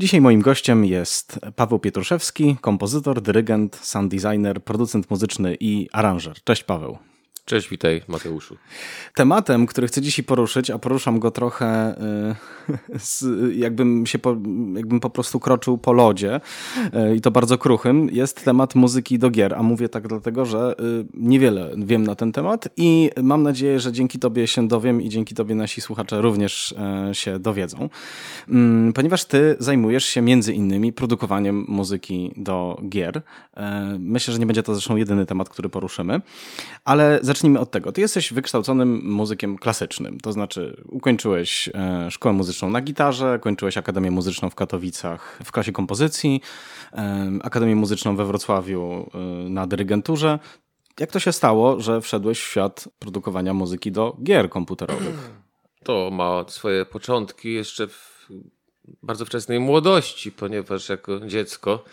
Dzisiaj moim gościem jest Paweł Pietruszewski, kompozytor, dyrygent, sound designer, producent muzyczny i aranżer. Cześć Paweł. Cześć, witaj Mateuszu. Tematem, który chcę dzisiaj poruszyć, a poruszam go trochę y, z, jakbym się po, jakbym po prostu kroczył po lodzie y, i to bardzo kruchym, jest temat muzyki do gier, a mówię tak dlatego, że y, niewiele wiem na ten temat i mam nadzieję, że dzięki tobie się dowiem i dzięki tobie nasi słuchacze również się dowiedzą. Mm, ponieważ ty zajmujesz się między innymi produkowaniem muzyki do gier. Myślę, że nie będzie to zresztą jedyny temat, który poruszymy, ale zacznijmy zacznijmy od tego. Ty jesteś wykształconym muzykiem klasycznym, to znaczy ukończyłeś e, szkołę muzyczną na gitarze, kończyłeś Akademię Muzyczną w Katowicach w klasie kompozycji, e, Akademię Muzyczną we Wrocławiu e, na dyrygenturze. Jak to się stało, że wszedłeś w świat produkowania muzyki do gier komputerowych? To ma swoje początki jeszcze w bardzo wczesnej młodości, ponieważ jako dziecko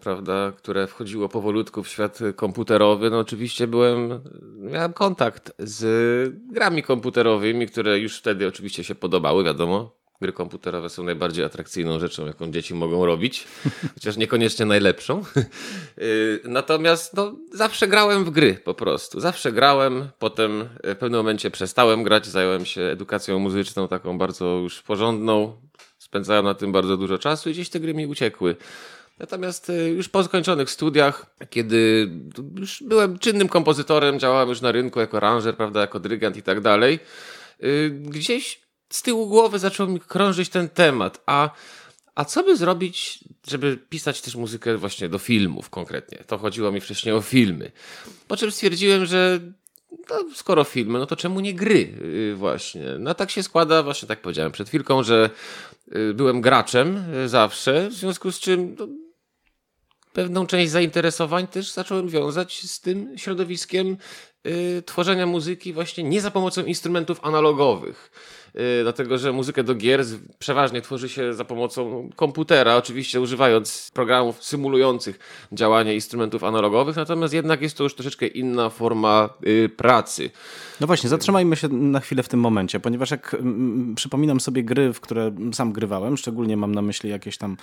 prawda, które wchodziło powolutku w świat komputerowy, no oczywiście byłem, miałem kontakt z grami komputerowymi, które już wtedy oczywiście się podobały, wiadomo. Gry komputerowe są najbardziej atrakcyjną rzeczą, jaką dzieci mogą robić, chociaż niekoniecznie najlepszą. Y, natomiast no, zawsze grałem w gry po prostu. Zawsze grałem, potem w pewnym momencie przestałem grać, zająłem się edukacją muzyczną, taką bardzo już porządną. Spędzałem na tym bardzo dużo czasu i gdzieś te gry mi uciekły. Natomiast y, już po skończonych studiach, kiedy już byłem czynnym kompozytorem, działałem już na rynku jako aranżer, prawda, jako dyrygent i tak dalej, y, gdzieś z tyłu głowy zaczął mi krążyć ten temat. A, a co by zrobić, żeby pisać też muzykę właśnie do filmów konkretnie? To chodziło mi wcześniej o filmy. Po czym stwierdziłem, że no, skoro filmy, no to czemu nie gry y, właśnie? No tak się składa, właśnie tak powiedziałem przed chwilką, że byłem graczem zawsze, w związku z czym no, pewną część zainteresowań też zacząłem wiązać z tym środowiskiem y, tworzenia muzyki właśnie nie za pomocą instrumentów analogowych. Y, dlatego że muzykę do gier przeważnie tworzy się za pomocą komputera, oczywiście używając programów symulujących działanie instrumentów analogowych, natomiast jednak jest to już troszeczkę inna forma y, pracy. No właśnie, zatrzymajmy się na chwilę w tym momencie, ponieważ jak mm, przypominam sobie gry, w które sam grywałem, szczególnie mam na myśli jakieś tam,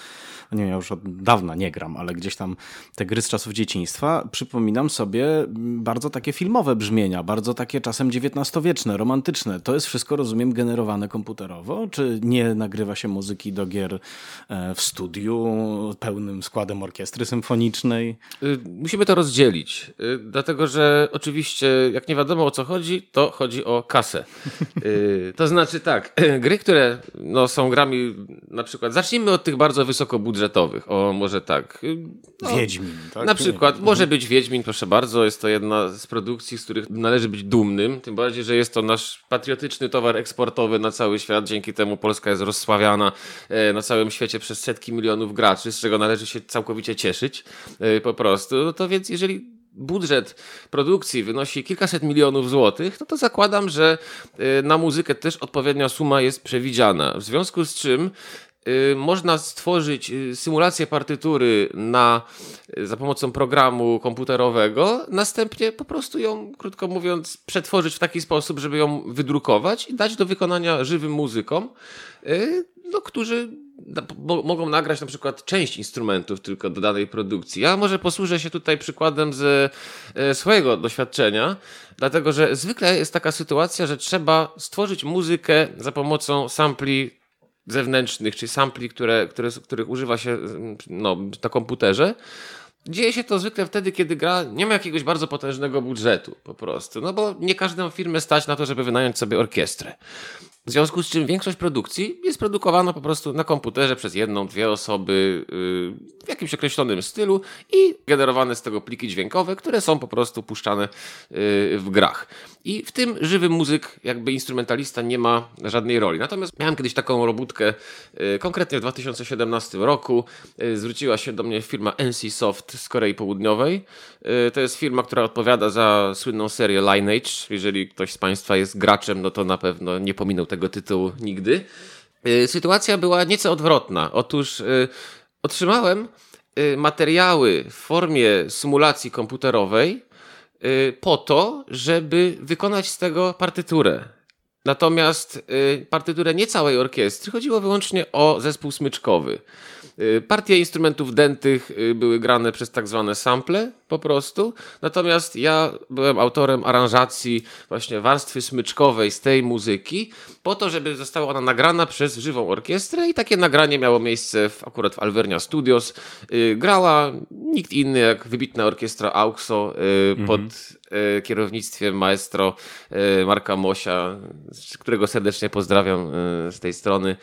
no nie wiem, ja już od dawna nie gram, ale gdzieś tam te gry z czasów dzieciństwa, przypominam sobie bardzo takie filmowe brzmienia, bardzo takie czasem XIX-wieczne, romantyczne. To jest wszystko, rozumiem, generowane komputerowo? Czy nie nagrywa się muzyki do gier e, w studiu pełnym składem orkiestry symfonicznej? Y, musimy to rozdzielić, y, dlatego że oczywiście, jak nie wiadomo o co chodzi, to chodzi o kasę. Yy, to znaczy tak, gry, które no, są grami na przykład, zacznijmy od tych bardzo wysokobudżetowych, o może tak. Y, no, Wiedźmin, tak? Na przykład, mhm. może być Wiedźmin, proszę bardzo, jest to jedna z produkcji, z których należy być dumnym, tym bardziej, że jest to nasz patriotyczny towar eksportowy na cały świat, dzięki temu Polska jest rozsławiana e, na całym świecie przez setki milionów graczy, z czego należy się całkowicie cieszyć e, po prostu. No to więc jeżeli budżet produkcji wynosi kilkaset milionów złotych, no to zakładam, że y, na muzykę też odpowiednia suma jest przewidziana. W związku z czym można stworzyć y, symulację partytury na, za pomocą programu komputerowego, następnie po prostu ją, krótko mówiąc, przetworzyć w taki sposób, żeby ją wydrukować i dać do wykonania żywym muzykom no, którzy mogą nagrać na przykład część instrumentów tylko do danej produkcji. Ja może posłużę się tutaj przykładem z e, swojego doświadczenia, dlatego że zwykle jest taka sytuacja, że trzeba stworzyć muzykę za pomocą sampli zewnętrznych, czy sampli, które, które, których używa się no, na komputerze. Dzieje się to zwykle wtedy, kiedy gra nie ma jakiegoś bardzo potężnego budżetu po prostu, no bo nie każdą firmę stać na to, żeby wynająć sobie orkiestrę. W związku z czym większość produkcji jest produkowana po prostu na komputerze przez jedną, dwie osoby yy, w jakimś określonym stylu i generowane z tego pliki dźwiękowe, które są po prostu puszczane yy, w grach. I w tym żywy muzyk, jakby instrumentalista nie ma żadnej roli. Natomiast miałem kiedyś taką robótkę, yy, konkretnie w 2017 roku. Zwróciła się do mnie firma NC Soft z Korei Południowej. To jest firma, która odpowiada za słynną serię Lineage. Jeżeli ktoś z Państwa jest graczem, no to na pewno nie pominął tego tytułu nigdy. Y, sytuacja była nieco odwrotna. Otóż y, otrzymałem y, materiały w formie symulacji komputerowej po to, żeby wykonać z tego partyturę. Natomiast partyturę nie całej orkiestry, chodziło wyłącznie o zespół smyczkowy. Partie instrumentów dętych były grane przez tak zwane sample, po prostu. Natomiast ja byłem autorem aranżacji właśnie warstwy smyczkowej z tej muzyki, po to, żeby została ona nagrana przez żywą orkiestrę i takie nagranie miało miejsce w, akurat w Alvernia Studios. Yy, grała nikt inny jak wybitna orkiestra AUXO yy, mhm. pod yy, kierownictwem maestro y, Marka Mosia, którego serdecznie pozdrawiam y, z tej strony.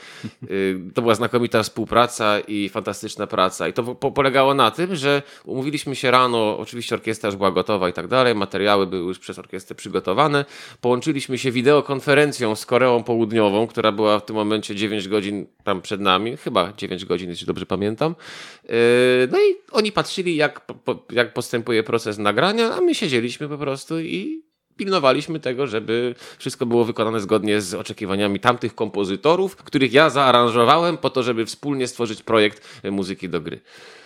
Y, to była znakomita współpraca i fantastyczna praca. I to po polegało na tym, że umówiliśmy się rano oczywiście orkiestra już była gotowa i tak dalej, materiały były już przez orkiestrę przygotowane. Połączyliśmy się wideokonferencją z Koreą Południową, która była w tym momencie 9 godzin tam przed nami, chyba 9 godzin, jeśli dobrze pamiętam. Yy, no i oni patrzyli, jak, jak postępuje proces nagrania, a my siedzieliśmy po prostu i pilnowaliśmy tego, żeby wszystko było wykonane zgodnie z oczekiwaniami tamtych kompozytorów, których ja zaaranżowałem po to, żeby wspólnie stworzyć projekt muzyki do gry.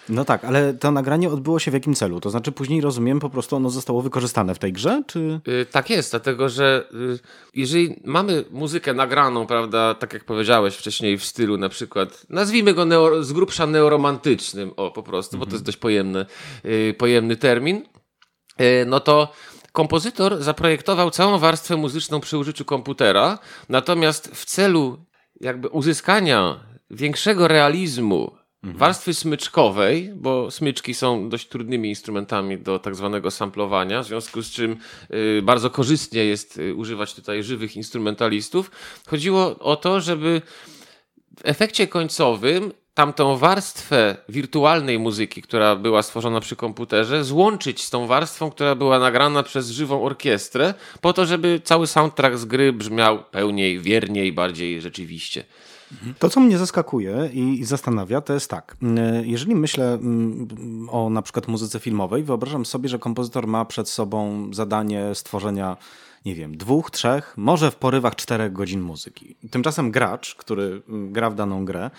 No tak, ale to nagranie odbyło się w jakim celu? To znaczy później rozumiem, po prostu ono zostało wykorzystane w tej grze, czy? Yy, tak jest, dlatego że yy, jeżeli mamy muzykę nagraną, prawda, tak jak powiedziałeś wcześniej w stylu na przykład, nazwijmy go neo, z grubsza neoromantycznym, o po prostu, bo to jest dość pojemny, yy, pojemny termin, no to kompozytor zaprojektował całą warstwę muzyczną przy użyciu komputera, natomiast w celu jakby uzyskania większego realizmu Mhm. warstwy smyczkowej, bo smyczki są dość trudnymi instrumentami do tak zwanego samplowania, w związku z czym y, bardzo korzystnie jest y, używać tutaj żywych instrumentalistów. Chodziło o to, żeby w efekcie końcowym tamtą warstwę wirtualnej muzyki, która była stworzona przy komputerze, złączyć z tą warstwą, która była nagrana przez żywą orkiestrę, po to, żeby cały soundtrack z gry brzmiał pełniej, wierniej, bardziej rzeczywiście. To, co mnie zaskakuje i zastanawia, to jest tak. Mm, jeżeli myślę mm, o na przykład muzyce filmowej, wyobrażam sobie, że kompozytor ma przed sobą zadanie stworzenia nie wiem, dwóch, trzech, może w porywach czterech godzin muzyki. Tymczasem gracz, który mm, gra w daną grę,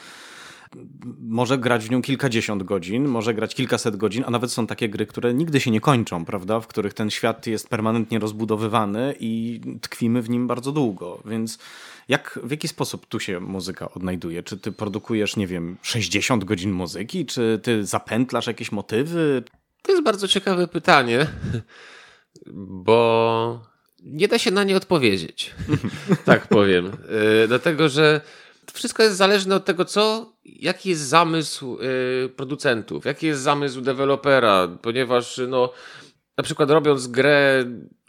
może grać w nią kilkadziesiąt godzin, może grać kilkaset godzin, a nawet są takie gry, które nigdy się nie kończą, prawda? W których ten świat jest permanentnie rozbudowywany i tkwimy w nim bardzo długo. Więc jak, w jaki sposób tu się muzyka odnajduje? Czy ty produkujesz, nie wiem, 60 godzin muzyki? Czy ty zapętlasz jakieś motywy? To jest bardzo ciekawe pytanie, bo nie da się na nie odpowiedzieć. tak powiem. Yy, dlatego, że wszystko jest zależne od tego, co, jaki jest zamysł yy, producentów, jaki jest zamysł dewelopera, ponieważ no, na przykład robiąc grę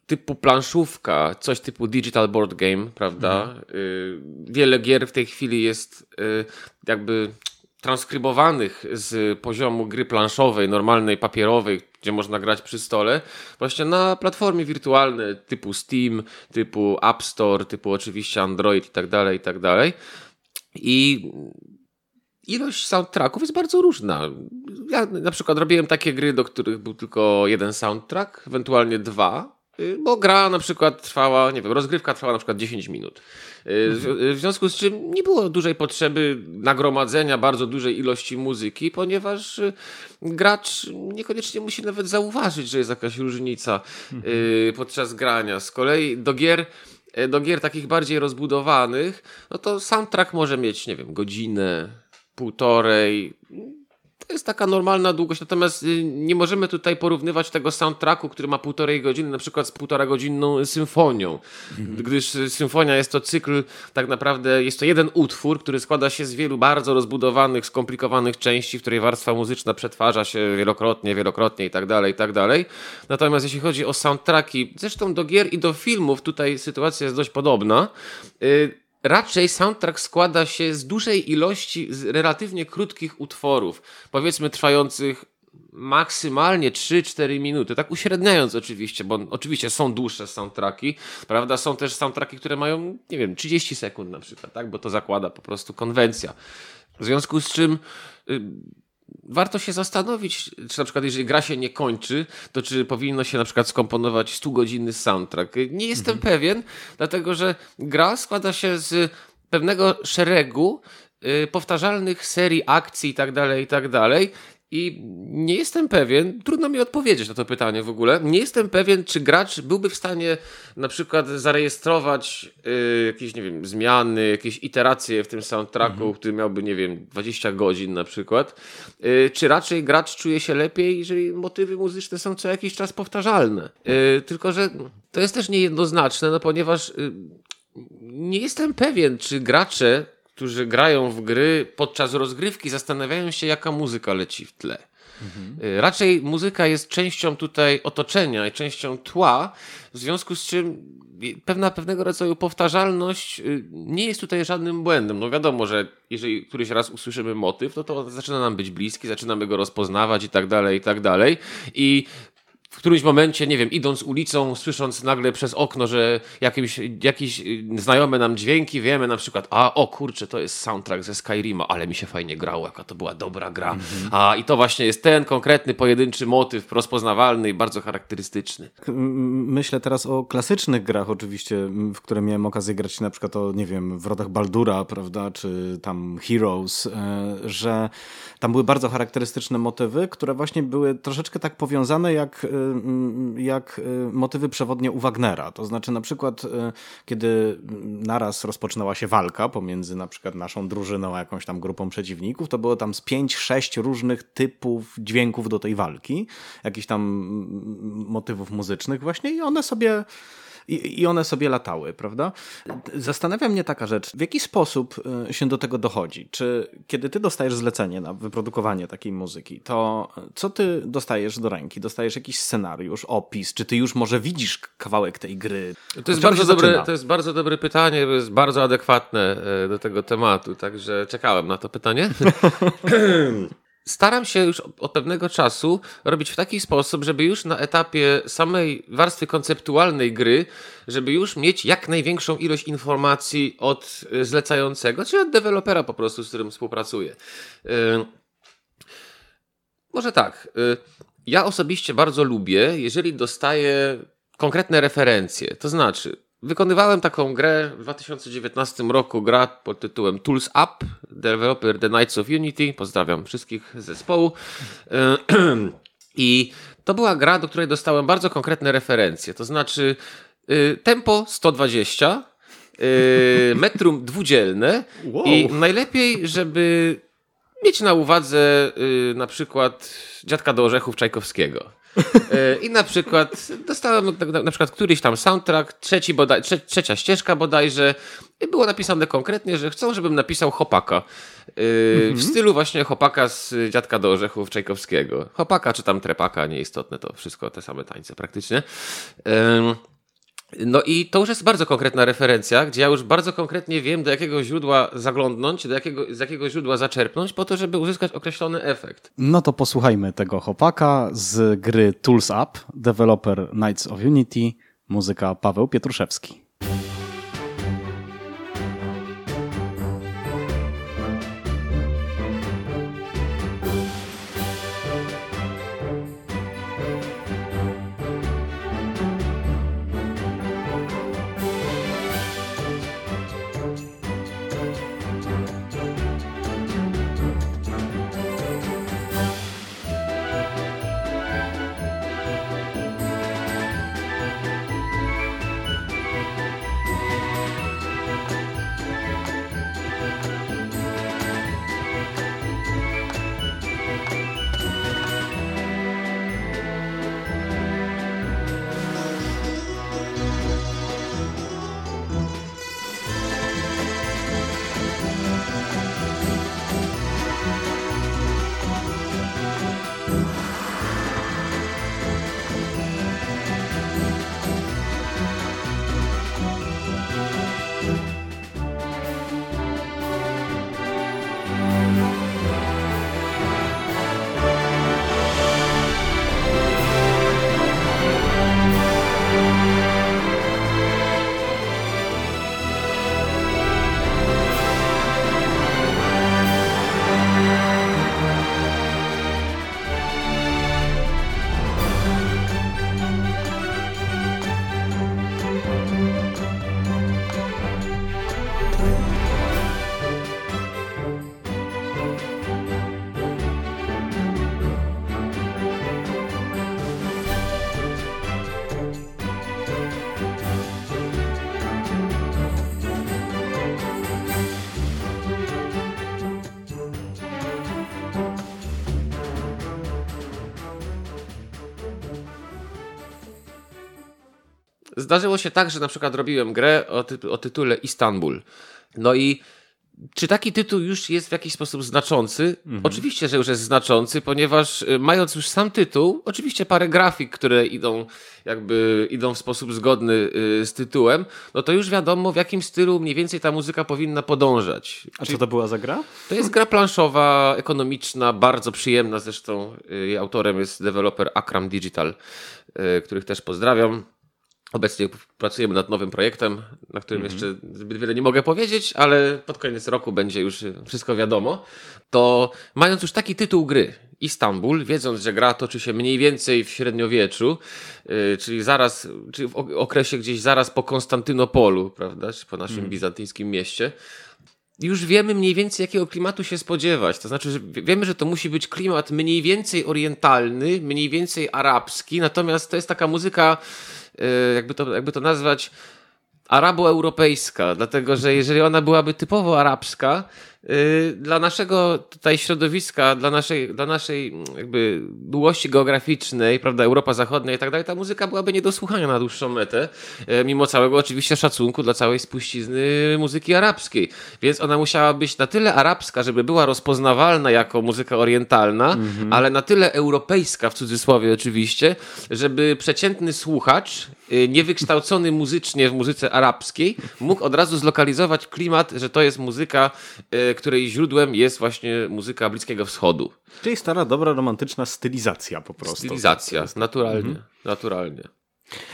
typu planszówka, coś typu digital board game, prawda? Mhm. Y, wiele gier w tej chwili jest y, jakby transkrybowanych z poziomu gry planszowej, normalnej, papierowej, gdzie można grać przy stole, właśnie na platformie wirtualne typu Steam, typu App Store, typu oczywiście Android i tak dalej, i tak dalej. I ilość soundtracków jest bardzo różna. Ja na przykład robiłem takie gry, do których był tylko jeden soundtrack, ewentualnie dwa, y, bo gra na przykład trwała, nie wiem, rozgrywka trwała na przykład 10 minut. Y, w, związku z czym nie było dużej potrzeby nagromadzenia bardzo dużej ilości muzyki, ponieważ y, gracz niekoniecznie musi nawet zauważyć, że jest jakaś różnica podczas grania. Z kolei do gier do gier takich bardziej rozbudowanych, no to soundtrack może mieć, nie wiem, godzinę, półtorej, to jest taka normalna długość, natomiast y, nie możemy tutaj porównywać tego soundtracku, który ma półtorej godziny, na przykład z półtora godzinną symfonią, mhm. gdyż y, symfonia jest to cykl, tak naprawdę jest to jeden utwór, który składa się z wielu bardzo rozbudowanych, skomplikowanych części, w której warstwa muzyczna przetwarza się wielokrotnie, wielokrotnie i tak dalej, i tak dalej. Natomiast jeśli chodzi o soundtracki, zresztą do gier i do filmów, tutaj sytuacja jest dość podobna, yy, raczej soundtrack składa się z dużej ilości z relatywnie krótkich utworów, powiedzmy trwających maksymalnie 3-4 minuty, tak uśredniając oczywiście, bo oczywiście są dłuższe soundtracki, prawda? Są też soundtracki, które mają, nie wiem, 30 sekund na przykład, tak? Bo to zakłada po prostu konwencja. W związku z czym y, warto się zastanowić, czy na przykład jeżeli gra się nie kończy, to czy powinno się na przykład skomponować 100-godzinny soundtrack. Nie jestem mhm. pewien, dlatego że gra składa się z pewnego szeregu y, powtarzalnych serii akcji i tak dalej, i tak dalej. I nie jestem pewien, trudno mi odpowiedzieć na to pytanie w ogóle. Nie jestem pewien, czy gracz byłby w stanie na przykład zarejestrować y, jakieś, nie wiem, zmiany, jakieś iteracje w tym soundtracku, mhm. który miałby, nie wiem, 20 godzin na przykład. Y, czy raczej gracz czuje się lepiej, jeżeli motywy muzyczne są co jakiś czas powtarzalne. Y, tylko, że to jest też niejednoznaczne, no ponieważ nie jestem pewien, czy gracze którzy grają w gry podczas rozgrywki, zastanawiają się, jaka muzyka leci w tle. Mhm. Raczej muzyka jest częścią tutaj otoczenia i częścią tła, w związku z czym pewna pewnego rodzaju powtarzalność y, nie jest tutaj żadnym błędem. No wiadomo, że jeżeli któryś raz usłyszymy motyw, to to zaczyna nam być bliski, zaczynamy go rozpoznawać i tak dalej, i tak dalej. I w którymś momencie, nie wiem, idąc ulicą, słysząc nagle przez okno, że jakimś, jakiś znajome nam dźwięki, wiemy na przykład, a o kurczę, to jest soundtrack ze Skyrima, ale mi się fajnie grało, jaka to była dobra gra. Mm -hmm. A i to właśnie jest ten konkretny, pojedynczy motyw, rozpoznawalny i bardzo charakterystyczny. Myślę teraz o klasycznych grach oczywiście, w które miałem okazję grać na przykład o, nie wiem, w rodach Baldura, prawda, czy tam Heroes, e, że tam były bardzo charakterystyczne motywy, które właśnie były troszeczkę tak powiązane jak e, jak y, motywy przewodnie u Wagnera. To znaczy na przykład, y, kiedy naraz rozpoczynała się walka pomiędzy na przykład naszą drużyną a jakąś tam grupą przeciwników, to było tam z pięć, sześć różnych typów dźwięków do tej walki, jakichś tam motywów muzycznych właśnie i one sobie i, one sobie latały, prawda? Zastanawia mnie taka rzecz, w jaki sposób się do tego dochodzi? Czy kiedy ty dostajesz zlecenie na wyprodukowanie takiej muzyki, to co ty dostajesz do ręki? Dostajesz jakiś scenariusz, opis? Czy ty już może widzisz kawałek tej gry? To jest, bardzo dobre, to jest bardzo dobre pytanie, jest bardzo adekwatne e, do tego tematu, także czekałem na to pytanie. staram się już od pewnego czasu robić w taki sposób, żeby już na etapie samej warstwy konceptualnej gry, żeby już mieć jak największą ilość informacji od e, zlecającego, czy od dewelopera po prostu, z którym współpracuję. Yy, może tak. Ja osobiście bardzo lubię, jeżeli dostaję konkretne referencje. To znaczy, Wykonywałem taką grę w 2019 roku, gra pod tytułem Tools Up, developer The Knights of Unity, pozdrawiam wszystkich z zespołu. I to była gra, do której dostałem bardzo konkretne referencje, to znaczy y, tempo 120, y, metrum dwudzielne wow. i najlepiej, żeby mieć na uwadze y, na przykład Dziadka do Orzechów Czajkowskiego. E, I na przykład dostałem na przykład któryś tam soundtrack, trzeci bodaj, trze, trzecia ścieżka bodajże i było napisane konkretnie, że chcą, żebym napisał chopaka. Mhm. W stylu właśnie chopaka z Dziadka do Orzechów Czajkowskiego. Chopaka czy tam trepaka, nieistotne, to wszystko te same tańce praktycznie. No i to już jest bardzo konkretna referencja, gdzie ja już bardzo konkretnie wiem, do jakiego źródła zaglądnąć, do jakiego, z jakiego źródła zaczerpnąć, po to, żeby uzyskać określony efekt. No to posłuchajmy tego chłopaka z gry Tools Up, developer Knights of Unity, muzyka Paweł Pietruszewski. Zdarzyło się tak, że na przykład robiłem grę o, o tytule Istanbul. No i czy taki tytuł już jest w jakiś sposób znaczący? Mhm. Oczywiście, że już jest znaczący, ponieważ y, mając już sam tytuł, oczywiście parę grafik, które idą jakby idą w sposób zgodny y, z tytułem, no to już wiadomo w jakim stylu mniej więcej ta muzyka powinna podążać. A Czyli co to była za gra? To jest gra planszowa, ekonomiczna, bardzo przyjemna zresztą. Y, jej autorem jest deweloper Akram Digital, których też pozdrawiam. Obecnie pracujemy nad nowym projektem, na którym mm -hmm. jeszcze zbyt wiele nie mogę powiedzieć, ale pod koniec roku będzie już wszystko wiadomo. To mając już taki tytuł gry, Istanbul, wiedząc, że gra toczy się mniej więcej w średniowieczu, yy, czyli zaraz, czyli w okresie gdzieś zaraz po Konstantynopolu, prawda, czy po naszym mm. bizantyjskim mieście, już wiemy mniej więcej, jakiego klimatu się spodziewać. To znaczy, że wiemy, że to musi być klimat mniej więcej orientalny, mniej więcej arabski, natomiast to jest taka muzyka jakby to, jakby to nazwać, arabo-europejska, dlatego że jeżeli ona byłaby typowo arabska, Y, dla naszego tutaj środowiska, dla naszej, dla naszej mm, jakby długości geograficznej, prawda, Europa Zachodnia i tak dalej, ta muzyka byłaby nie do słuchania na dłuższą metę, y, mimo całego oczywiście szacunku dla całej spuścizny muzyki arabskiej. Więc ona musiała być na tyle arabska, żeby była rozpoznawalna jako muzyka orientalna, mhm. ale na tyle europejska, w cudzysłowie oczywiście, żeby przeciętny słuchacz, y, niewykształcony muzycznie w muzyce arabskiej, mógł od razu zlokalizować klimat, że to jest muzyka której źródłem jest właśnie muzyka Bliskiego Wschodu. Czyli stara, dobra, romantyczna stylizacja po prostu. Stylizacja, naturalnie, mhm. naturalnie.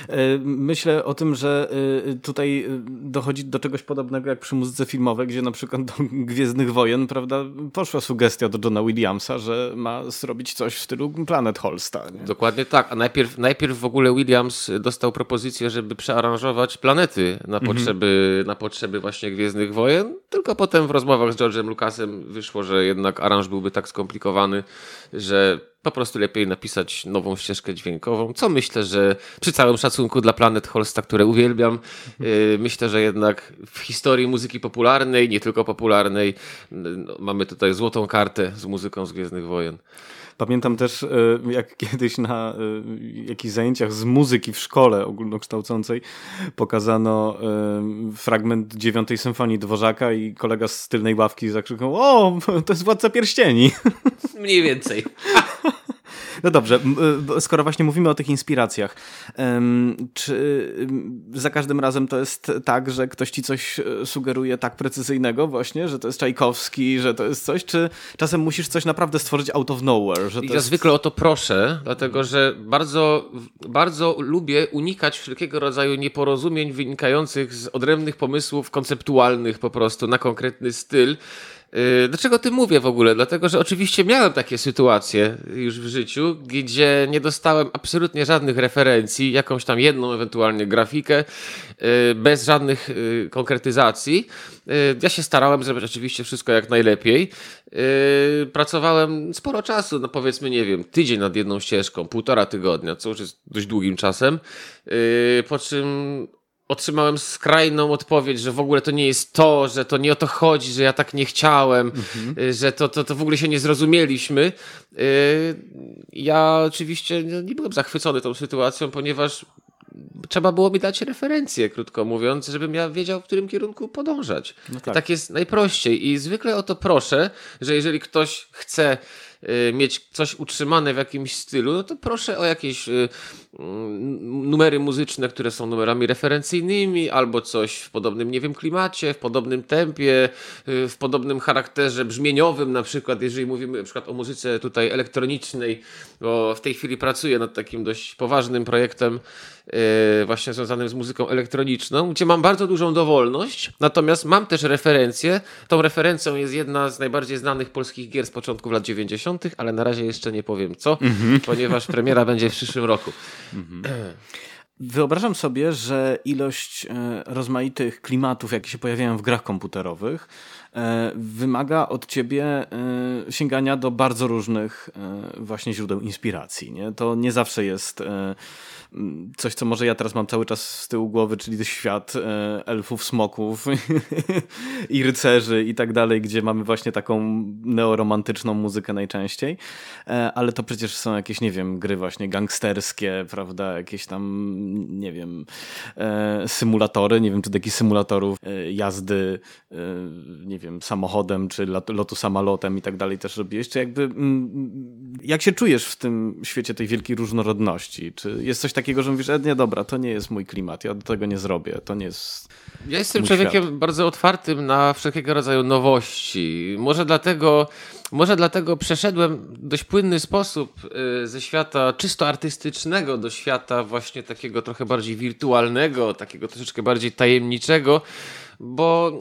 E, myślę o tym, że e, tutaj e, dochodzi do czegoś podobnego jak przy muzyce filmowej, gdzie na przykład do Gwiezdnych Wojen, prawda, poszła sugestia do Johna Williamsa, że ma zrobić coś w stylu Planet Holsta. Nie? Dokładnie tak, a najpierw, najpierw w ogóle Williams dostał propozycję, żeby przearanżować planety na mhm. potrzeby, mhm. na potrzeby właśnie Gwiezdnych Wojen, tylko potem w rozmowach z George'em Lucasem wyszło, że jednak aranż byłby tak skomplikowany, że po prostu lepiej napisać nową ścieżkę dźwiękową, co myślę, że przy całym szacunku dla Planet Holsta, które uwielbiam, yy, myślę, że jednak w historii muzyki popularnej, nie tylko popularnej, no, mamy tutaj złotą kartę z muzyką z Gwiezdnych Wojen. Pamiętam też, e, jak kiedyś na e, jakichś zajęciach z muzyki w szkole ogólnokształcącej pokazano e, fragment dziewiątej symfonii Dworzaka i kolega z tylnej ławki zakrzyknął o, to jest Władca Pierścieni. Mniej więcej. No dobrze, skoro właśnie mówimy o tych inspiracjach, czy za każdym razem to jest tak, że ktoś ci coś e, sugeruje tak precyzyjnego właśnie, że to jest Czajkowski, że to jest coś, czy czasem musisz coś naprawdę stworzyć out of nowhere? Że ja jest... zwykle o to proszę, dlatego że bardzo, bardzo lubię unikać wszelkiego rodzaju nieporozumień wynikających z odrębnych pomysłów konceptualnych po prostu na konkretny styl. Y, dlaczego ty mówię w ogóle? Dlatego, że oczywiście miałem takie sytuacje już w życiu, gdzie nie dostałem absolutnie żadnych referencji, jakąś tam jedną ewentualnie grafikę, y, bez żadnych y, konkretyzacji. Ja się starałem zrobić oczywiście wszystko jak najlepiej. Pracowałem sporo czasu, no powiedzmy, nie wiem, tydzień nad jedną ścieżką, półtora tygodnia, co już jest dość długim czasem. Po czym otrzymałem skrajną odpowiedź, że w ogóle to nie jest to, że to nie o to chodzi, że ja tak nie chciałem, mhm. że to, to, to w ogóle się nie zrozumieliśmy. Y, ja oczywiście nie byłem zachwycony tą sytuacją, ponieważ trzeba było mi dać referencję, krótko mówiąc, żebym ja wiedział, w którym kierunku podążać. No tak. tak jest najprościej i zwykle o to proszę, że jeżeli ktoś chce Y, mieć coś utrzymane w jakimś stylu, no to proszę o jakieś y, numery muzyczne, które są numerami referencyjnymi, albo coś w podobnym, nie wiem, klimacie, w podobnym tempie, y, w podobnym charakterze brzmieniowym, na przykład, jeżeli mówimy na przykład o muzyce tutaj elektronicznej, bo w tej chwili pracuję nad takim dość poważnym projektem, właśnie związanym z muzyką elektroniczną, gdzie mam bardzo dużą dowolność, natomiast mam też referencję. Tą referencją jest jedna z najbardziej znanych polskich gier z początków lat 90 ale na razie jeszcze nie powiem co, mm-hmm. ponieważ premiera będzie w przyszłym roku. Mm-hmm. Wyobrażam sobie, że ilość e, rozmaitych klimatów, jakie się pojawiają w grach komputerowych, wymaga od ciebie e, sięgania do bardzo różnych e, właśnie źródeł inspiracji. Nie? To nie zawsze jest coś, co może ja teraz mam cały czas z tyłu głowy, czyli świat elfów, smoków i rycerzy i tak dalej, gdzie mamy właśnie taką neoromantyczną muzykę najczęściej, ale to przecież są jakieś, nie wiem, gry właśnie gangsterskie, prawda, jakieś tam, nie wiem, symulatory, nie wiem, czy takich symulatorów jazdy, nie wiem, samochodem, czy lotu samolotem i tak dalej też robiłeś, czy jakby mm, jak się czujesz w tym świecie tej wielkiej różnorodności? Czy jest coś takiego, że mówisz, e, nie dobra, to nie jest mój klimat, ja do tego nie zrobię, to nie jest Ja jestem człowiekiem świat. bardzo otwartym na wszelkiego rodzaju nowości. Może dlatego może dlatego przeszedłem w dość płynny sposób y, ze świata czysto artystycznego do świata właśnie takiego trochę bardziej wirtualnego, takiego troszeczkę bardziej tajemniczego, bo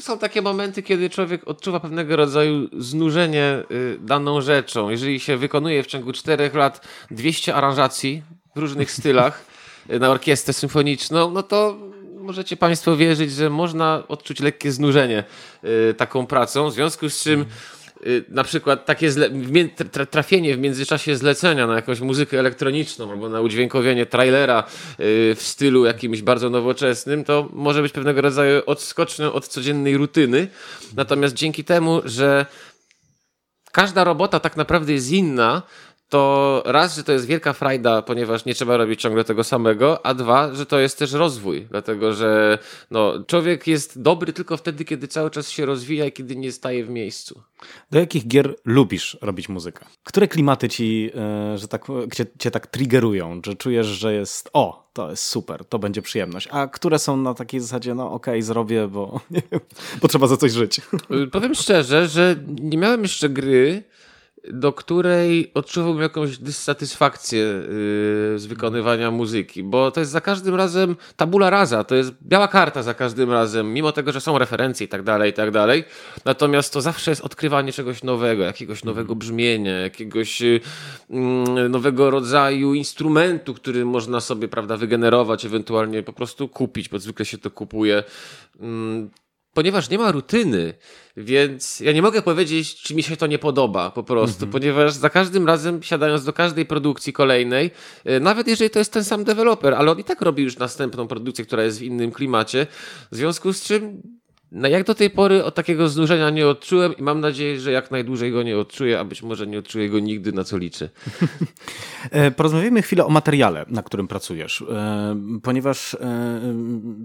są takie momenty, kiedy człowiek odczuwa pewnego rodzaju znużenie y, daną rzeczą. Jeżeli się wykonuje w ciągu czterech lat 200 aranżacji w różnych stylach y, na orkiestrę symfoniczną, no to możecie Państwo wierzyć, że można odczuć lekkie znużenie taką pracą, w związku z czym Y, na przykład takie trafienie w międzyczasie zlecenia na jakąś muzykę elektroniczną albo na udźwiękowienie trailera y, w stylu jakimś bardzo nowoczesnym, to może być pewnego rodzaju odskocznią od codziennej rutyny. Natomiast dzięki temu, że każda robota tak naprawdę jest inna, to raz, że to jest wielka frajda, ponieważ nie trzeba robić ciągle tego samego, a dwa, że to jest też rozwój, dlatego że no, człowiek jest dobry tylko wtedy, kiedy cały czas się rozwija i kiedy nie staje w miejscu. Do jakich gier lubisz robić muzykę? Które klimaty ci, e, że tak, cię, cię tak triggerują, że czujesz, że jest o, to jest super, to będzie przyjemność, a które są na takiej zasadzie, no okej, okay, zrobię, bo, nie wiem, bo trzeba za coś żyć. Powiem szczerze, że nie miałem jeszcze gry, do której odczuwam jakąś dysatysfakcję yy, z wykonywania muzyki, bo to jest za każdym razem tabula rasa, to jest biała karta za każdym razem, mimo tego, że są referencje i tak dalej, i tak dalej. Natomiast to zawsze jest odkrywanie czegoś nowego, jakiegoś nowego brzmienia, jakiegoś yy, nowego rodzaju instrumentu, który można sobie, prawda, wygenerować, ewentualnie po prostu kupić, bo zwykle się to kupuje. Yy ponieważ nie ma rutyny, więc ja nie mogę powiedzieć, czy mi się to nie podoba po prostu, mm -hmm. ponieważ za każdym razem siadając do każdej produkcji kolejnej, e, nawet jeżeli to jest ten sam deweloper, ale on i tak robi już następną produkcję, która jest w innym klimacie, w związku z czym no jak do tej pory od takiego znużenia nie odczułem i mam nadzieję, że jak najdłużej go nie odczuję, a być może nie odczuję go nigdy, na co liczę. E, porozmawiajmy chwilę o materiale, na którym pracujesz, e, ponieważ e,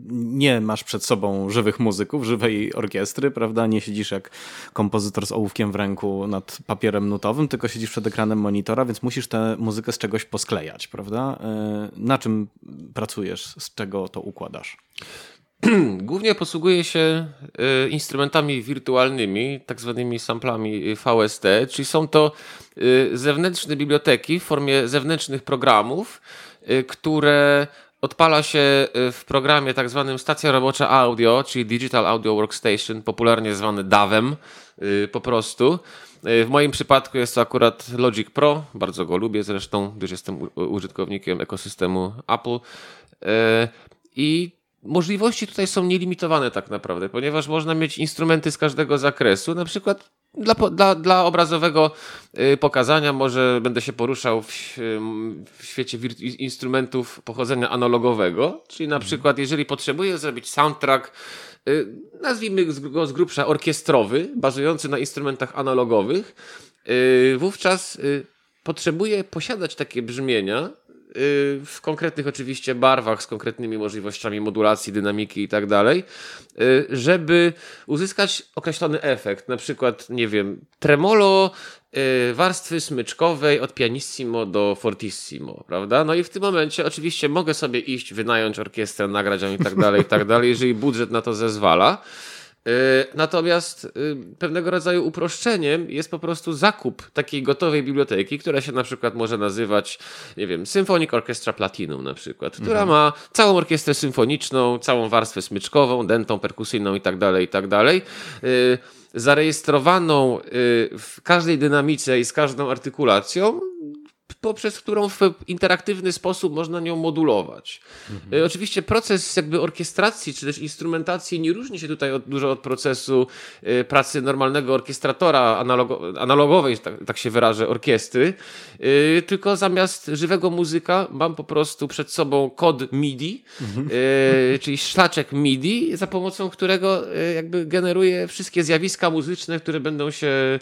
nie masz przed sobą żywych muzyków, żywej orkiestry, prawda? Nie siedzisz jak kompozytor z ołówkiem w ręku nad papierem nutowym, tylko siedzisz przed ekranem monitora, więc musisz tę muzykę z czegoś posklejać, prawda? Na czym pracujesz, z czego to układasz? Głównie posługuję się y, instrumentami wirtualnymi, tak zwanymi samplami VST, czyli są to y, zewnętrzne biblioteki w formie zewnętrznych programów, y, które odpala się w programie tak zwanym stacja robocza audio, czyli Digital Audio Workstation, popularnie zwany DAWem po prostu. W moim przypadku jest to akurat Logic Pro, bardzo go lubię zresztą, gdyż jestem użytkownikiem ekosystemu Apple. I możliwości tutaj są nielimitowane tak naprawdę, ponieważ można mieć instrumenty z każdego zakresu, na przykład dla, dla, dla obrazowego y, pokazania może będę się poruszał w, w świecie instrumentów pochodzenia analogowego, czyli na mhm. przykład jeżeli potrzebuję zrobić soundtrack y, nazwijmy go z grubsza orkiestrowy, bazujący na instrumentach analogowych, y, wówczas potrzebuję posiadać takie brzmienia, w konkretnych oczywiście barwach, z konkretnymi możliwościami modulacji, dynamiki i tak dalej, y, żeby uzyskać określony efekt. Na przykład, nie wiem, tremolo y, warstwy smyczkowej od pianissimo do fortissimo, prawda? No i w tym momencie oczywiście mogę sobie iść, wynająć orkiestrę, nagrać ją i tak dalej, i tak dalej, jeżeli budżet na to zezwala. E, natomiast y, pewnego rodzaju uproszczeniem jest po prostu zakup takiej gotowej biblioteki, która się na przykład może nazywać, nie wiem, Symphonic Orchestra Platinum na przykład, która mhm. ma całą orkiestrę symfoniczną, całą warstwę smyczkową, dentą perkusyjną i tak dalej, i tak dalej y, zarejestrowaną w każdej dynamice i z każdą artykulacją poprzez którą w interaktywny sposób można nią modulować. Mhm. Oczywiście proces jakby orkiestracji czy też instrumentacji nie różni się tutaj od, dużo od procesu pracy normalnego orkiestratora analogo, analogowej, tak, tak, się wyrażę, orkiestry, tylko zamiast żywego muzyka mam po prostu przed sobą kod MIDI, mhm. czyli szlaczek MIDI, za pomocą którego jakby generuje wszystkie zjawiska muzyczne, które będą się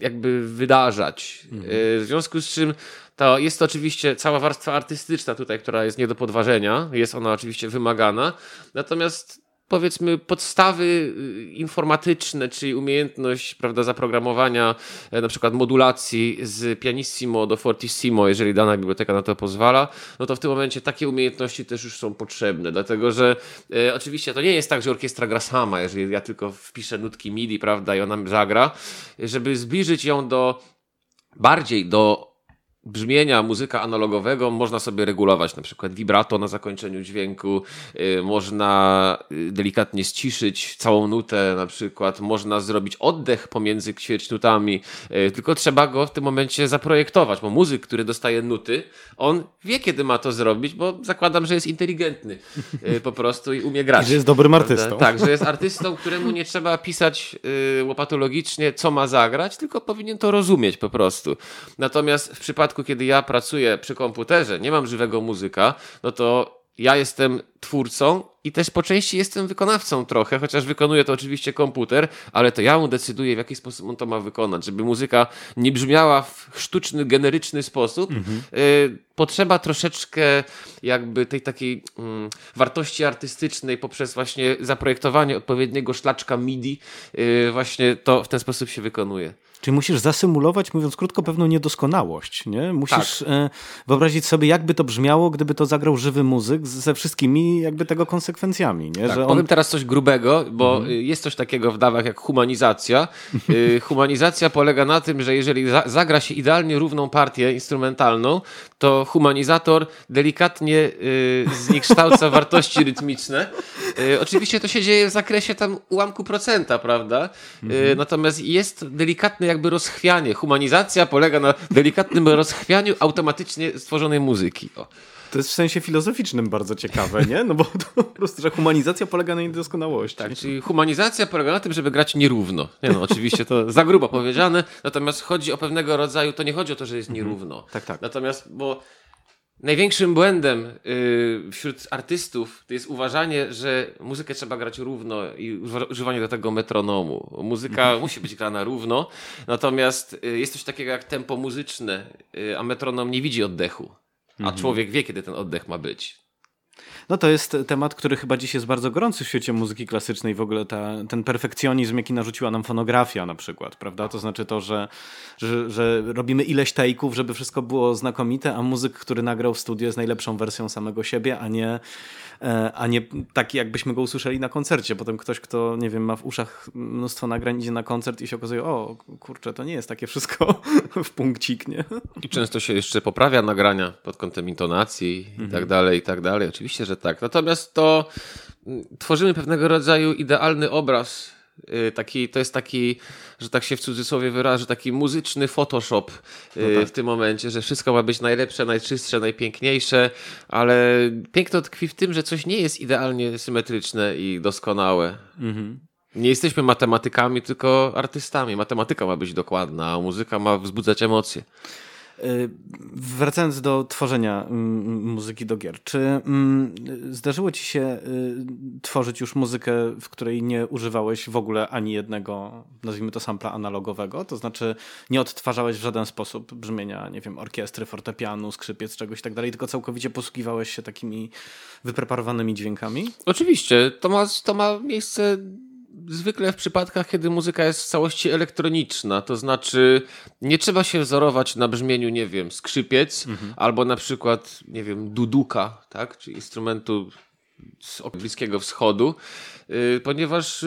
jakby wydarzać. Mhm. Y, w związku z czym to jest to oczywiście cała warstwa artystyczna tutaj, która jest nie do podważenia. Jest ona oczywiście wymagana. Natomiast powiedzmy podstawy y, informatyczne, czyli umiejętność prawda, zaprogramowania e, na przykład modulacji z pianissimo do fortissimo, jeżeli dana biblioteka na to pozwala, no to w tym momencie takie umiejętności też już są potrzebne, dlatego że e, oczywiście to nie jest tak, że orkiestra gra sama, jeżeli ja tylko wpiszę nutki MIDI, prawda, i ona zagra, żeby zbliżyć ją do bardziej do brzmienia muzyka analogowego można sobie regulować, na przykład vibrato na zakończeniu dźwięku, yy, można y, delikatnie ściszyć całą nutę, na przykład można zrobić oddech pomiędzy ćwierćnutami, yy, tylko trzeba go w tym momencie zaprojektować, bo muzyk, który dostaje nuty, on wie, kiedy ma to zrobić, bo zakładam, że jest inteligentny po prostu i umie grać. I że jest dobrym artystą. Tak, że jest artystą, któremu nie trzeba pisać łopatologicznie, co ma zagrać, tylko powinien to rozumieć po prostu. Natomiast w przypadku przypadku, kiedy ja pracuję przy komputerze, nie mam żywego muzyka, no to ja jestem twórcą i też po części jestem wykonawcą trochę, chociaż wykonuje to oczywiście komputer, ale to ja mu decyduję, w jaki sposób on to ma wykonać, żeby muzyka nie brzmiała w sztuczny, generyczny sposób. Mhm. Y potrzeba troszeczkę jakby tej takiej mm, wartości artystycznej poprzez właśnie zaprojektowanie odpowiedniego szlaczka MIDI, y właśnie to w ten sposób się wykonuje. Czyli musisz zasymulować, mówiąc krótko, pewną niedoskonałość. Nie? Musisz tak. E, wyobrazić sobie, jakby to brzmiało, gdyby to zagrał żywy muzyk ze wszystkimi jakby tego konsekwencjami. Nie? Tak, Że on... Powiem teraz coś grubego, bo mhm. jest coś takiego w dawach jak humanizacja. Y, humanizacja polega na tym, że jeżeli zagra się idealnie równą partię instrumentalną, to humanizator delikatnie y, zniekształca wartości rytmiczne. Y, oczywiście to się dzieje w zakresie tam ułamku procenta, prawda? Mhm. Natomiast jest delikatne jakby rozchwianie. Humanizacja polega na delikatnym rozchwianiu automatycznie stworzonej muzyki. O. To jest w sensie filozoficznym bardzo ciekawe, nie? No bo to po prostu, że humanizacja polega na niedoskonałości. Tak, czyli humanizacja polega na tym, żeby grać nierówno. Nie no, oczywiście to za grubo powiedziane, natomiast chodzi o pewnego rodzaju, to nie chodzi o to, że jest mhm. nierówno. Tak, tak. Natomiast, bo Największym błędem yy, wśród artystów to jest uważanie, że muzykę trzeba grać równo i używanie do tego metronomu. Muzyka mhm. musi być grana równo, natomiast yy, jest coś takiego jak tempo muzyczne, yy, a metronom nie widzi oddechu. A mhm. człowiek wie, kiedy ten oddech ma być. No to jest temat, który chyba dziś jest bardzo gorący w świecie muzyki klasycznej. W ogóle ta, ten perfekcjonizm, jaki narzuciła nam fonografia na przykład, prawda? To znaczy to, że, że, że robimy ileś take'ów, żeby wszystko było znakomite, a muzyk, który nagrał w studio jest najlepszą wersją samego siebie, a nie, a nie taki, jakbyśmy go usłyszeli na koncercie. Potem ktoś, kto, nie wiem, ma w uszach mnóstwo nagrań, idzie na koncert i się okazuje, o kurczę, to nie jest takie wszystko w punkcik, nie? I często się jeszcze poprawia nagrania pod kątem intonacji i tak mhm. dalej, i tak dalej. Oczywiście, że tak. Natomiast to mm, tworzymy pewnego rodzaju idealny obraz. Y, taki, to jest taki, że tak się w cudzysłowie wyrażę, taki muzyczny Photoshop y, no tak. w tym momencie, że wszystko ma być najlepsze, najczystsze, najpiękniejsze, ale piękno tkwi w tym, że coś nie jest idealnie symetryczne i doskonałe. Mhm. Nie jesteśmy matematykami, tylko artystami. Matematyka ma być dokładna, a muzyka ma wzbudzać emocje. Y, wracając do tworzenia mm, mm, muzyki do gier, czy mm, zdarzyło ci się y, tworzyć już muzykę, w której nie używałeś w ogóle ani jednego, nazwijmy to sampla analogowego? To znaczy nie odtwarzałeś w żaden sposób brzmienia, nie wiem, orkiestry, fortepianu, skrzypiec, czegoś tak dalej, tylko całkowicie posługiwałeś się takimi wypreparowanymi dźwiękami? Oczywiście, to ma, to ma miejsce zwykle w przypadkach, kiedy muzyka jest w całości elektroniczna, to znaczy nie trzeba się wzorować na brzmieniu, nie wiem, skrzypiec mhm. albo na przykład, nie wiem, duduka, tak, czy instrumentu z Bliskiego Wschodu, yy, ponieważ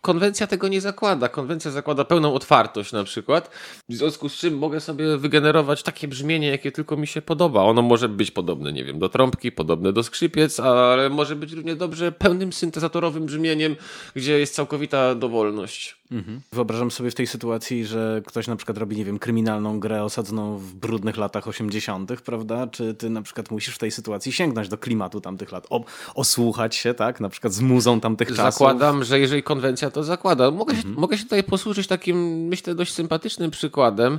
konwencja tego nie zakłada. Konwencja zakłada pełną otwartość na przykład, w związku z czym mogę sobie wygenerować takie brzmienie, jakie tylko mi się podoba. Ono może być podobne, nie wiem, do trąbki, podobne do skrzypiec, ale może być równie dobrze pełnym syntezatorowym brzmieniem, gdzie jest całkowita dowolność. Mhm. Wyobrażam sobie w tej sytuacji, że ktoś na przykład robi, nie wiem, kryminalną grę osadzoną w brudnych latach 80., prawda? Czy ty na przykład musisz w tej sytuacji sięgnąć do klimatu tamtych lat, o, osłuchać się, tak? Na przykład z muzą tamtych czasów. Zakładam, że jeżeli konwencja to zakłada. Mogę, mhm. się, mogę się tutaj posłużyć takim, myślę, dość sympatycznym przykładem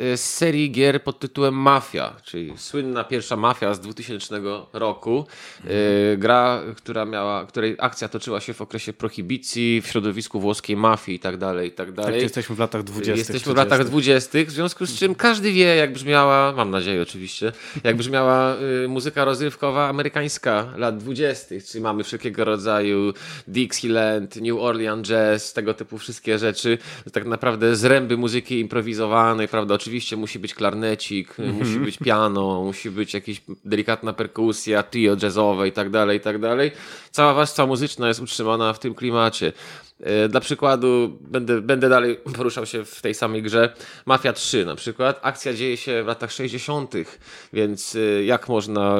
y, z serii gier pod tytułem Mafia, czyli słynna pierwsza Mafia z 2000 roku. Mhm. Gra, która miała, której akcja toczyła się w okresie prohibicji w środowisku włoskiej mafii tak dalej, i tak dalej. Tak, jesteśmy w latach dwudziestych. Jesteśmy 30. w latach dwudziestych, w związku z czym każdy wie, jak brzmiała, mam nadzieję oczywiście, jak brzmiała y, muzyka rozrywkowa amerykańska lat dwudziestych, czyli mamy wszelkiego rodzaju Dixieland, New Orleans Jazz, tego typu wszystkie rzeczy, tak naprawdę zręby muzyki improwizowanej, prawda, oczywiście musi być klarnecik, mm -hmm. musi być piano, musi być jakaś delikatna perkusja, trio jazzowe i tak dalej, i tak dalej. Cała warstwa muzyczna jest utrzymana w tym klimacie. E, dla przykładu, będę, będę dalej poruszał się w tej samej grze. Mafia 3 na przykład. Akcja dzieje się w latach 60., więc e, jak można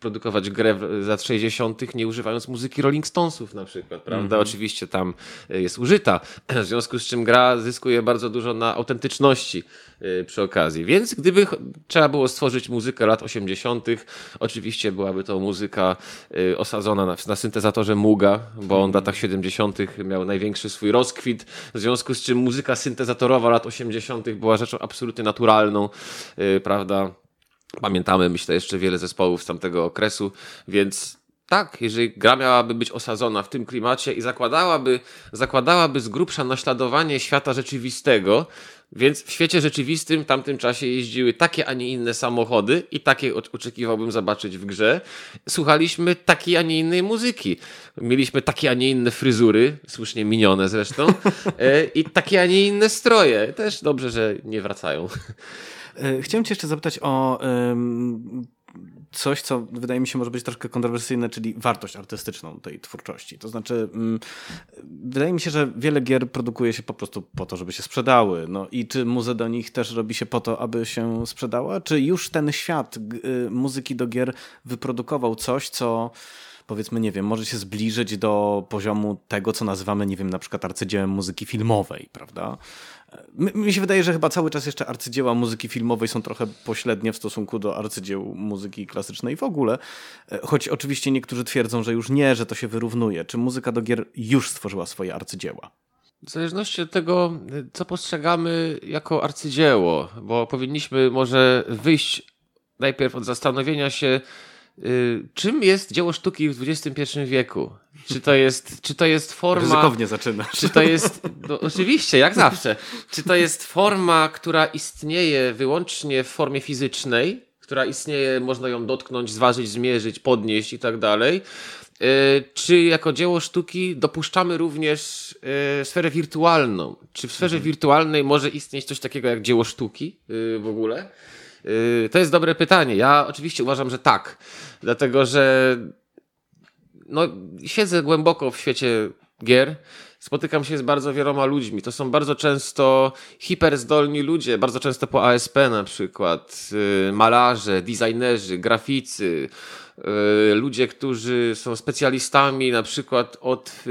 produkować grę z lat 60., nie używając muzyki Rolling Stonesów na przykład, prawda? Mm -hmm. Oczywiście tam e, jest użyta, w związku z czym gra zyskuje bardzo dużo na autentyczności przy okazji. Więc gdyby trzeba było stworzyć muzykę lat 80., oczywiście byłaby to muzyka osadzona na, na syntezatorze Muga, bo on w latach 70. miał największy swój rozkwit, w związku z czym muzyka syntezatorowa lat 80. była rzeczą absolutnie naturalną, yy, prawda? Pamiętamy, myślę, jeszcze wiele zespołów z tamtego okresu, więc tak, jeżeli gra miałaby być osadzona w tym klimacie i zakładałaby, zakładałaby z grubsza naśladowanie świata rzeczywistego, więc w świecie rzeczywistym w tamtym czasie jeździły takie, a nie inne samochody i takie oczekiwałbym zobaczyć w grze. Słuchaliśmy takiej, a nie innej muzyki. Mieliśmy takie, a nie inne fryzury, słusznie minione zresztą, e, i takie, a nie inne stroje. Też dobrze, że nie wracają. E, chciałem Cię jeszcze zapytać o coś, co wydaje mi się może być troszkę kontrowersyjne, czyli wartość artystyczną tej twórczości. To znaczy, mm, wydaje mi się, że wiele gier produkuje się po prostu po to, żeby się sprzedały. No i czy muzę do nich też robi się po to, aby się sprzedała? Czy już ten świat y, muzyki do gier wyprodukował coś, co powiedzmy, nie wiem, może się zbliżyć do poziomu tego, co nazywamy, nie wiem, na przykład arcydziełem muzyki filmowej, prawda? Mi się wydaje, że chyba cały czas jeszcze arcydzieła muzyki filmowej są trochę pośrednie w stosunku do arcydzieł muzyki klasycznej w ogóle, choć oczywiście niektórzy twierdzą, że już nie, że to się wyrównuje. Czy muzyka do gier już stworzyła swoje arcydzieła? W zależności od tego, co postrzegamy jako arcydzieło, bo powinniśmy może wyjść najpierw od zastanowienia się, czym jest dzieło sztuki w XXI wieku? Czy to jest, czy to jest forma. Ryzykownie zaczynasz. Czy to jest. No, oczywiście, jak zawsze. Czy to jest forma, która istnieje wyłącznie w formie fizycznej, która istnieje, można ją dotknąć, zważyć, zmierzyć, podnieść i tak dalej? Y, czy jako dzieło sztuki dopuszczamy również y, sferę wirtualną? Czy w sferze mhm. wirtualnej może istnieć coś takiego jak dzieło sztuki w ogóle? Yy, to jest dobre pytanie. Ja oczywiście uważam, że tak. Dlatego, że no, siedzę głęboko w świecie gier. Spotykam się z bardzo wieloma ludźmi. To są bardzo często hiperzdolni ludzie, bardzo często po ASP na przykład, yy, malarze, designerzy, graficy, E, ludzie, którzy są specjalistami na przykład od e,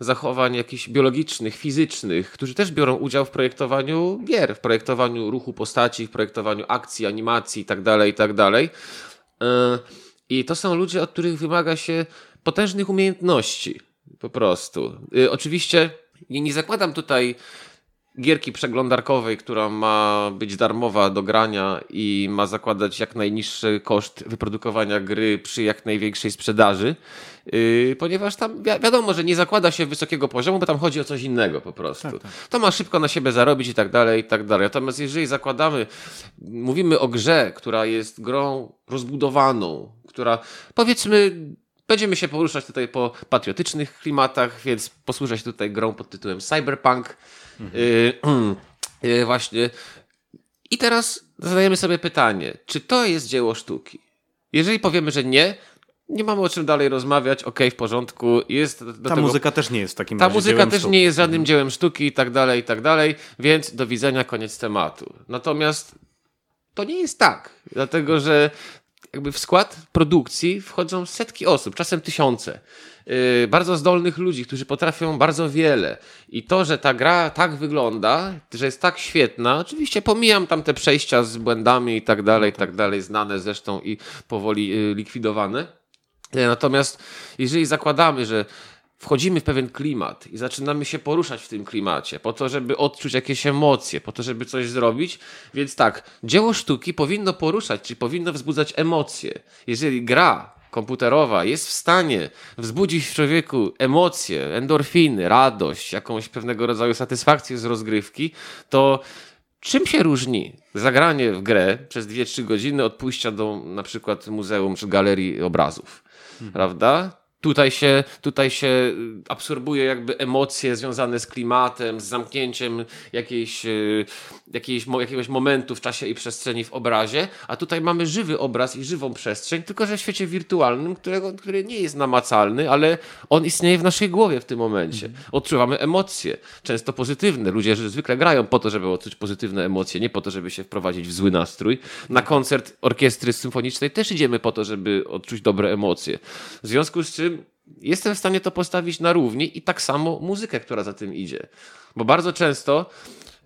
zachowań jakichś biologicznych, fizycznych, którzy też biorą udział w projektowaniu gier, w projektowaniu ruchu postaci, w projektowaniu akcji, animacji itd., tak itd. Tak I to są ludzie, od których wymaga się potężnych umiejętności, po prostu. Oczywiście nie, nie zakładam tutaj gierki przeglądarkowej, która ma być darmowa do grania i ma zakładać jak najniższy koszt wyprodukowania gry przy jak największej sprzedaży, yy, ponieważ tam wi wiadomo, że nie zakłada się wysokiego poziomu, bo tam chodzi o coś innego po prostu. Tak, tak. To ma szybko na siebie zarobić i tak dalej, i tak dalej. Natomiast jeżeli zakładamy, mówimy o grze, która jest grą rozbudowaną, która powiedzmy Będziemy się poruszać tutaj po patriotycznych klimatach, więc posłużę się tutaj grą pod tytułem Cyberpunk. Mhm. Yy, właśnie. I teraz zadajemy sobie pytanie, czy to jest dzieło sztuki? Jeżeli powiemy, że nie, nie mamy o czym dalej rozmawiać, okej, okay, w porządku. Jest Ta tego... muzyka też nie jest takim Ta muzyka też sztuki. nie jest żadnym dziełem sztuki i tak dalej, i tak dalej, więc do widzenia, koniec tematu. Natomiast to nie jest tak, dlatego że jakby w skład produkcji wchodzą setki osób, czasem tysiące. Yy, bardzo zdolnych ludzi, którzy potrafią bardzo wiele. I to, że ta gra tak wygląda, że jest tak świetna, oczywiście pomijam tam te przejścia z błędami i tak dalej, i tak dalej, znane zresztą i powoli yy, likwidowane. Yy, natomiast jeżeli zakładamy, że wchodzimy w pewien klimat i zaczynamy się poruszać w tym klimacie, po to, żeby odczuć jakieś emocje, po to, żeby coś zrobić. Więc tak, dzieło sztuki powinno poruszać, czyli powinno wzbudzać emocje. Jeżeli gra komputerowa jest w stanie wzbudzić w człowieku emocje, endorfiny, radość, jakąś pewnego rodzaju satysfakcję z rozgrywki, to czym się różni zagranie w grę przez 2-3 godziny od pójścia do na przykład muzeum czy galerii obrazów? Mhm. Prawda? Tutaj się, tutaj się y, absorbuje jakby emocje związane z klimatem, z zamknięciem jakiejś, y, jakiejś, jakiegoś momentu w czasie i przestrzeni w obrazie, a tutaj mamy żywy obraz i żywą przestrzeń, tylko że w świecie wirtualnym, którego, który nie jest namacalny, ale on istnieje w naszej głowie w tym momencie. Mhm. Odczuwamy emocje, często pozytywne. Ludzie zwykle grają po to, żeby odczuć pozytywne emocje, nie po to, żeby się wprowadzić w zły nastrój. Na koncert orkiestry symfonicznej też idziemy po to, żeby odczuć dobre emocje. W związku z czym jestem w stanie to postawić na równi i tak samo muzykę, która za tym idzie. Bo bardzo często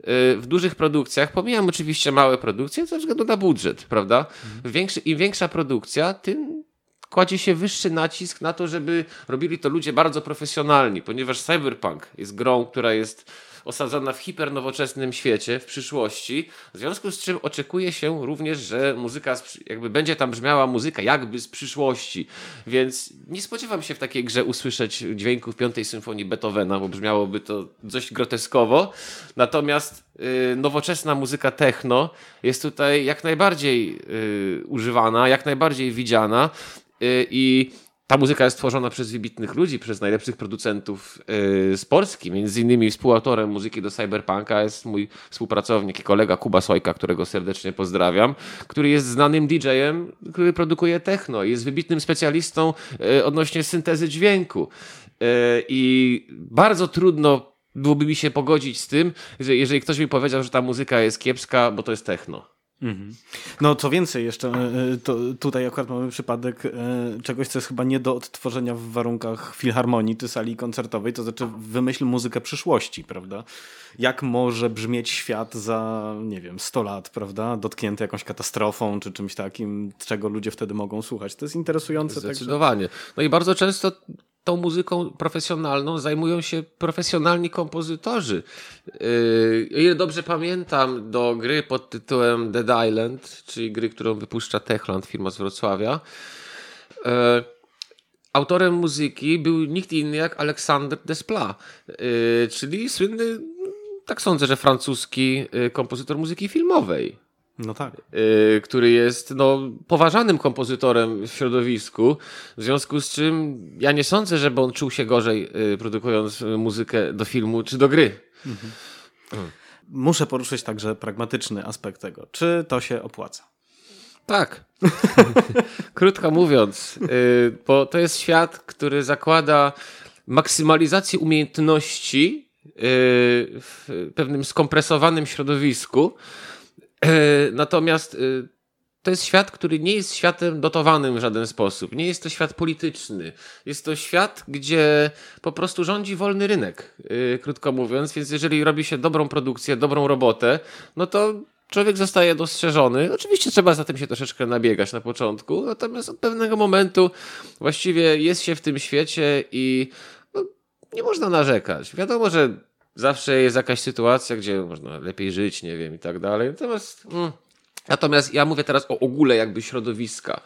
y, w dużych produkcjach, pomijam oczywiście małe produkcje ze względu na budżet, prawda? Mhm. Większy, Im większa produkcja, tym kładzie się wyższy nacisk na to, żeby robili to ludzie bardzo profesjonalni, ponieważ Cyberpunk jest grą, która jest osadzona w hipernowoczesnym świecie w przyszłości, w związku z czym oczekuje się również, że muzyka, jakby będzie tam brzmiała muzyka jakby z przyszłości, więc nie spodziewam się w takiej grze usłyszeć dźwięków piątej symfonii Beethovena, bo brzmiałoby to dość groteskowo, natomiast yy, nowoczesna muzyka techno jest tutaj jak najbardziej yy, używana, jak najbardziej widziana yy, i ta muzyka jest tworzona przez wybitnych ludzi, przez najlepszych producentów yy, z Polski. Między innymi współautorem muzyki do Cyberpunka jest mój współpracownik i kolega Kuba Sojka, którego serdecznie pozdrawiam, który jest znanym DJ-em, który produkuje techno. Jest wybitnym specjalistą yy, odnośnie syntezy dźwięku. Yy, I bardzo trudno byłoby mi się pogodzić z tym, że jeżeli ktoś mi powiedział, że ta muzyka jest kiepska, bo to jest techno. Mhm. No co więcej jeszcze, e, e, to tutaj akurat mamy przypadek e, czegoś, co jest chyba nie do odtworzenia w warunkach filharmonii czy sali koncertowej, to znaczy wymyśl muzykę przyszłości, prawda? Jak może brzmieć świat za, nie wiem, 100 lat, prawda? Dotknięty jakąś katastrofą czy czymś takim, czego ludzie wtedy mogą słuchać. To jest interesujące. Zdecydowanie. Także... No i bardzo często tą muzyką profesjonalną zajmują się profesjonalni kompozytorzy. Yy, o ile dobrze pamiętam, do gry pod tytułem Dead Island, czyli gry, którą wypuszcza Techland, firma z Wrocławia, yy, autorem muzyki był nikt inny jak Alexandre Desplat, yy, czyli słynny, tak sądzę, że francuski kompozytor muzyki filmowej. No tak. Y, który jest no, poważanym kompozytorem w środowisku, w związku z czym ja nie sądzę, żeby on czuł się gorzej y, produkując muzykę do filmu czy do gry. Mhm. Muszę poruszyć także pragmatyczny aspekt tego. Czy to się opłaca? Tak. Krótko mówiąc, y, bo to jest świat, który zakłada maksymalizację umiejętności w pewnym skompresowanym środowisku, natomiast e, to jest świat, który nie jest światem dotowanym w żaden sposób. Nie jest to świat polityczny. Jest to świat, gdzie po prostu rządzi wolny rynek, e, krótko mówiąc. Więc jeżeli robi się dobrą produkcję, dobrą robotę, no to człowiek zostaje dostrzeżony. Oczywiście trzeba za tym się troszeczkę nabiegać na początku, natomiast od pewnego momentu właściwie jest się w tym świecie i no, nie można narzekać. Wiadomo, że zawsze jest jakaś sytuacja, gdzie można lepiej żyć, nie wiem, i tak dalej. Natomiast, mm, natomiast ja mówię teraz o ogóle jakby środowiska.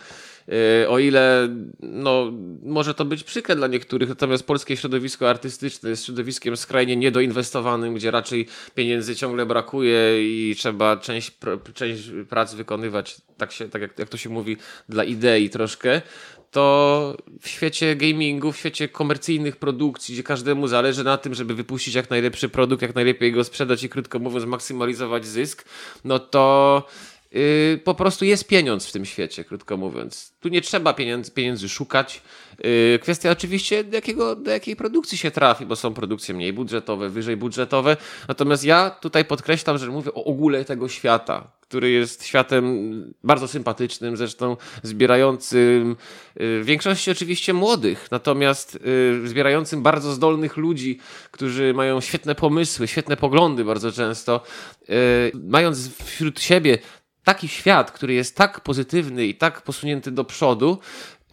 E, o ile no, może to być przykre dla niektórych, natomiast polskie środowisko artystyczne jest środowiskiem skrajnie niedoinwestowanym, gdzie raczej pieniędzy ciągle brakuje i trzeba część, część prac wykonywać, tak, się, tak jak, jak to się mówi, dla idei troszkę to w świecie gamingu, w świecie komercyjnych produkcji, gdzie każdemu zależy na tym, żeby wypuścić jak najlepszy produkt, jak najlepiej go sprzedać i krótko mówiąc maksymalizować zysk, no to yy, po prostu jest pieniądz w tym świecie, krótko mówiąc. Tu nie trzeba pieniędzy, pieniędzy szukać. Yy, kwestia oczywiście, do, jakiego, do jakiej produkcji się trafi, bo są produkcje mniej budżetowe, wyżej budżetowe. Natomiast ja tutaj podkreślam, że mówię o ogóle tego świata, który jest światem bardzo sympatycznym, zresztą zbierającym yy, w większości oczywiście młodych, natomiast yy, zbierającym bardzo zdolnych ludzi, którzy mają świetne pomysły, świetne poglądy bardzo często, mając wśród siebie taki świat, który jest tak pozytywny i tak posunięty do przodu,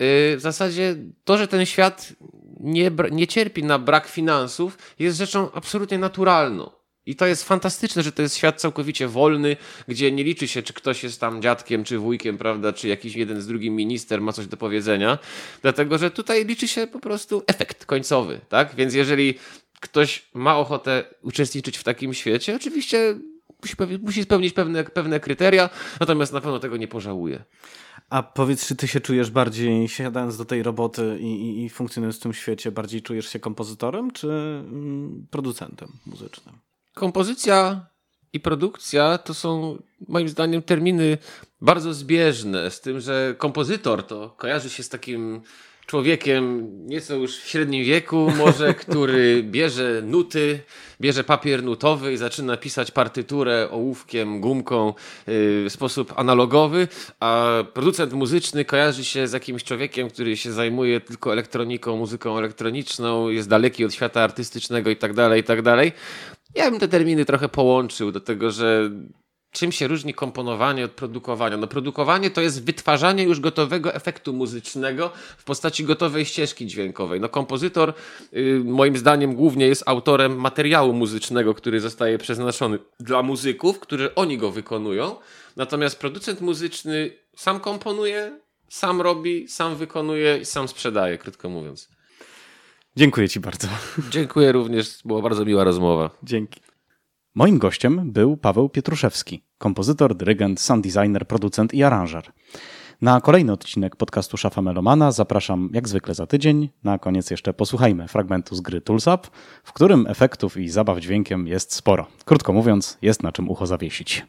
y, w zasadzie to, że ten świat nie, nie cierpi na brak finansów, jest rzeczą absolutnie naturalną. I to jest fantastyczne, że to jest świat całkowicie wolny, gdzie nie liczy się, czy ktoś jest tam dziadkiem, czy wujkiem, prawda, czy jakiś jeden z drugim minister ma coś do powiedzenia, dlatego że tutaj liczy się po prostu efekt końcowy, tak? Więc jeżeli ktoś ma ochotę uczestniczyć w takim świecie, oczywiście musi, musi spełnić pewne, pewne kryteria, natomiast na pewno tego nie pożałuje. A powiedz, czy ty się czujesz bardziej, siadając do tej roboty i, i, i funkcjonując w tym świecie, bardziej czujesz się kompozytorem czy mm, producentem muzycznym? Kompozycja i produkcja to są moim zdaniem terminy bardzo zbieżne, z tym, że kompozytor to kojarzy się z takim człowiekiem nieco już w średnim wieku, może, który bierze nuty, bierze papier nutowy i zaczyna pisać partyturę ołówkiem, gumką yy, w sposób analogowy, a producent muzyczny kojarzy się z jakimś człowiekiem, który się zajmuje tylko elektroniką, muzyką elektroniczną, jest daleki od świata artystycznego i tak dalej, i tak. Ja bym te terminy trochę połączył, do tego, że czym się różni komponowanie od produkowania? No produkowanie to jest wytwarzanie już gotowego efektu muzycznego w postaci gotowej ścieżki dźwiękowej. No kompozytor yy, moim zdaniem głównie jest autorem materiału muzycznego, który zostaje przeznaczony dla muzyków, którzy oni go wykonują. Natomiast producent muzyczny sam komponuje, sam robi, sam wykonuje i sam sprzedaje, krótko mówiąc. Dziękuję Ci bardzo. Dziękuję również, była bardzo miła rozmowa. Dzięki. Moim gościem był Paweł Pietruszewski, kompozytor, dyrygent, sound designer, producent i aranżer. Na kolejny odcinek podcastu Szafa Melomana zapraszam jak zwykle za tydzień. Na koniec jeszcze posłuchajmy fragmentu z gry Tools Up, w którym efektów i zabaw dźwiękiem jest sporo. Krótko mówiąc, jest na czym ucho zawiesić.